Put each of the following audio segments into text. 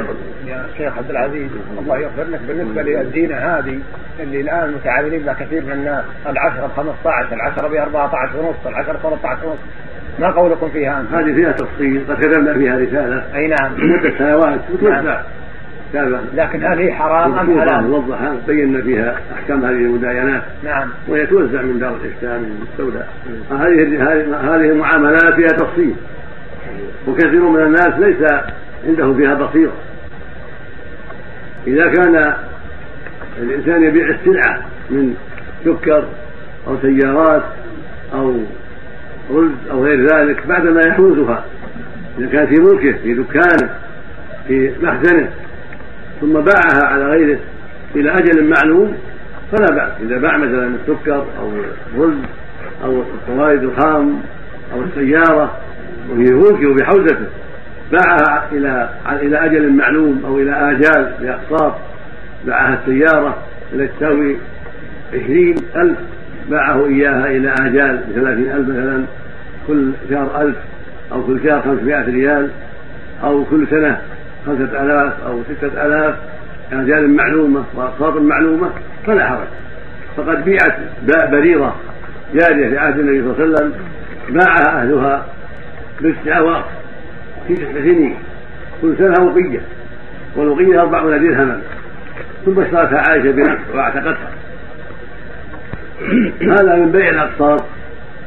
تفضل يا شيخ عبد العزيز الله يغفر لك بالنسبة للزينه هذه اللي الآن متعاملين بها كثير من الناس العشره ب 15 العشره ب 14 ونص العشره 13 ونص. ما قولكم فيها أنتم؟ هذه فيها تفصيل قد كتبنا فيها رسالة. أي نعم. مده سنوات وتوزع. نعم. لكن هل هي حرام أم حلال؟ موضحة بينا فيها أحكام هذه المداينات. نعم. وهي توزع من دار الافتاء من السوداء هذه هذه المعاملات فيها تفصيل. وكثير من الناس ليس عنده فيها بصيرة. إذا كان الإنسان يبيع السلعة من سكر أو سيارات أو رز أو غير ذلك بعدما يحوزها. إذا كان في ملكه في دكانه في مخزنه ثم باعها على غيره إلى أجل معلوم فلا بأس. إذا باع مثلا السكر أو الرز أو الفوائد الخام أو السيارة وفي ملكه وبحوزته باعها إلى إلى أجل معلوم أو إلى اجال باقساط باعها السيارة التي تساوي عشرين ألف. باعه إياها إلى آجال بثلاثين ألف مثلا. كل شهر ألف أو كل شهر خمسمائة ريال أو كل سنة خمسة آلاف أو ستة آلاف. آجال معلومة وأقساط معلومة فلا حرج. فقد بيعت بريرة جارية في عهد النبي صلى الله عليه وسلم. باعها أهلها بالسعوات في تسع سنين كل سنة وقية والوقية أربعون درهما ثم اشترتها عائشة بنفسها واعتقتها هذا من بيع الأقساط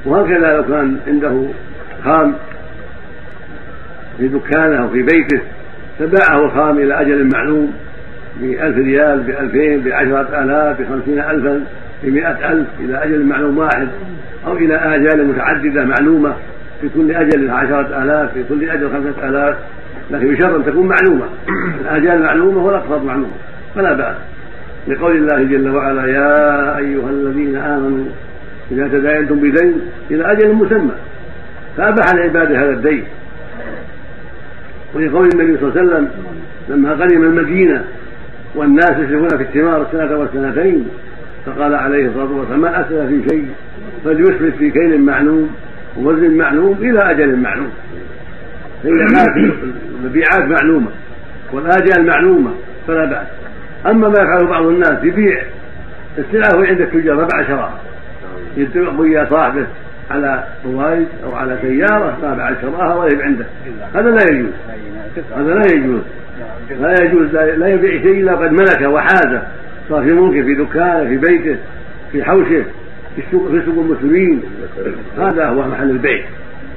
وهكذا لو كان عنده خام في دكانه أو في بيته فباعه الخام إلى أجل معلوم بألف ريال بألفين بعشرة آلاف بخمسين ألفا بمئة ألف إلى أجل معلوم واحد أو إلى آجال متعددة معلومة. في كل أجل عشرة آلاف في كل أجل خمسة آلاف لكن بشرط أن تكون معلومة. الآجال معلومة والأقساط معلومة. فلا بأس. لقول الله جل وعلا يا أيها الذين آمنوا إذا تداينتم بدين إلى أجل مسمى فأباح لعباده هذا الدين. ولقول النبي صلى الله عليه وسلم لما قدم المدينة والناس يشركون في الثمار السنة والسنتين فقال عليه الصلاة والسلام من أسلف في شيء فليسلف في كيل معلوم. ووزن معلوم إلى أجل معلوم فإذا المبيعات معلومة والآجال معلومة فلا بأس. أما ما يفعله بعض الناس يبيع السلعة وهي عند التجار ما بعد شراء. يتفق ويا صاحبه على فوائد أو على سيارة ما بعد شراها ولا يبيع عنده. هذا لا يجوز. هذا لا يجوز. لا يجوز لا يبيع شيء إلا قد ملكه وحازه صار في ملكه في دكانه في بيته في حوشه في سوق المسلمين. هذا هو محل البيع.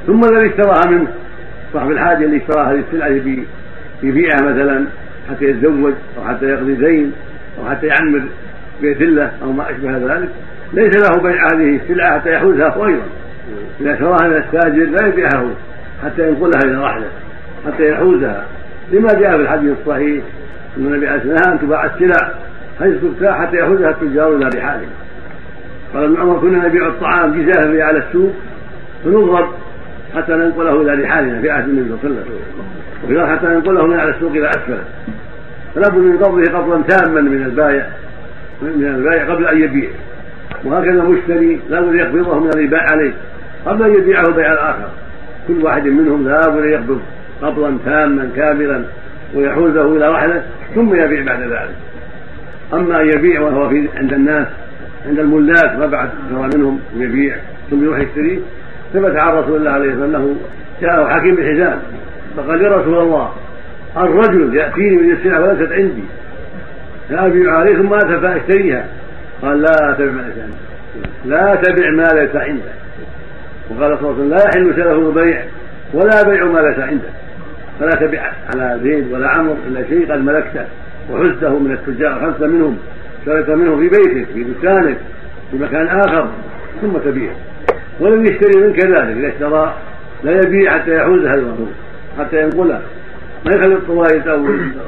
ثم الذي اشتراها منه صاحب الحاجة اللي اشترى هذه السلعة يبيعها مثلا حتى يتزوج أو حتى يقضي دين أو حتى يعمر بيت الله أو ما أشبه ذلك. ليس له بيع هذه السلعة حتى يحوزها هو أيضا إذا شراها من التاجر لا يبيعها حتى ينقلها إلى رحلة حتى يحوزها. لما جاء في الحديث الصحيح إن النبي عليه ان تباع السلع حيث تبتاع حتى يحوزها التجار إلى رحالهم؟ قال ابن عمر كنا نبيع الطعام جزافا على السوق فنضرب حتى ننقله إلى رحالنا في عهد النبي صلى الله عليه وسلم. حتى ننقله من على السوق إلى أسفله. فلا بد من قبضه قبضا تاما من البائع من البائع قبل أن يبيع. وهكذا المشتري لا بد يقبضه من الذي باع عليه. قبل أن يبيعه البيع الآخر. كل واحد منهم لا بد يقبض قبضا تاما كاملا ويحوزه إلى رحلة ثم يبيع بعد ذلك. أما أن يبيع وهو في عند الناس عند الملاك ما بعد شرى منهم يبيع ثم يروح يشتري. ثبت عن رسول الله عليه الصلاه والسلام أنه جاءه حكيم بحزام فقال يا رسول الله الرجل يأتيني من السلعة وليست عندي. فأبيع عليه ثم أتى فأشتريها. قال لا تبع ما ليس عندك. لا تبع ما ليس عندك. وقال صلى الله عليه وسلم لا يحل سلف البيع ولا بيع ما ليس عندك. فلا تبع على زيد ولا عمرو إلا شيء قد ملكته وحزته من التجار خمسة منهم. اشتريت منهم في بيتك في دكانك في مكان آخر ثم تبيع ولم يشتري منك ذلك إذا اشترى لا يبيع حتى يحوزها المفروض حتى ينقلها ما يخلي الطوايت أو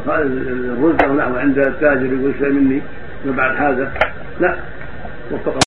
الرز أو نحو عند التاجر يقول اشتري مني بعد هذا. لا وفق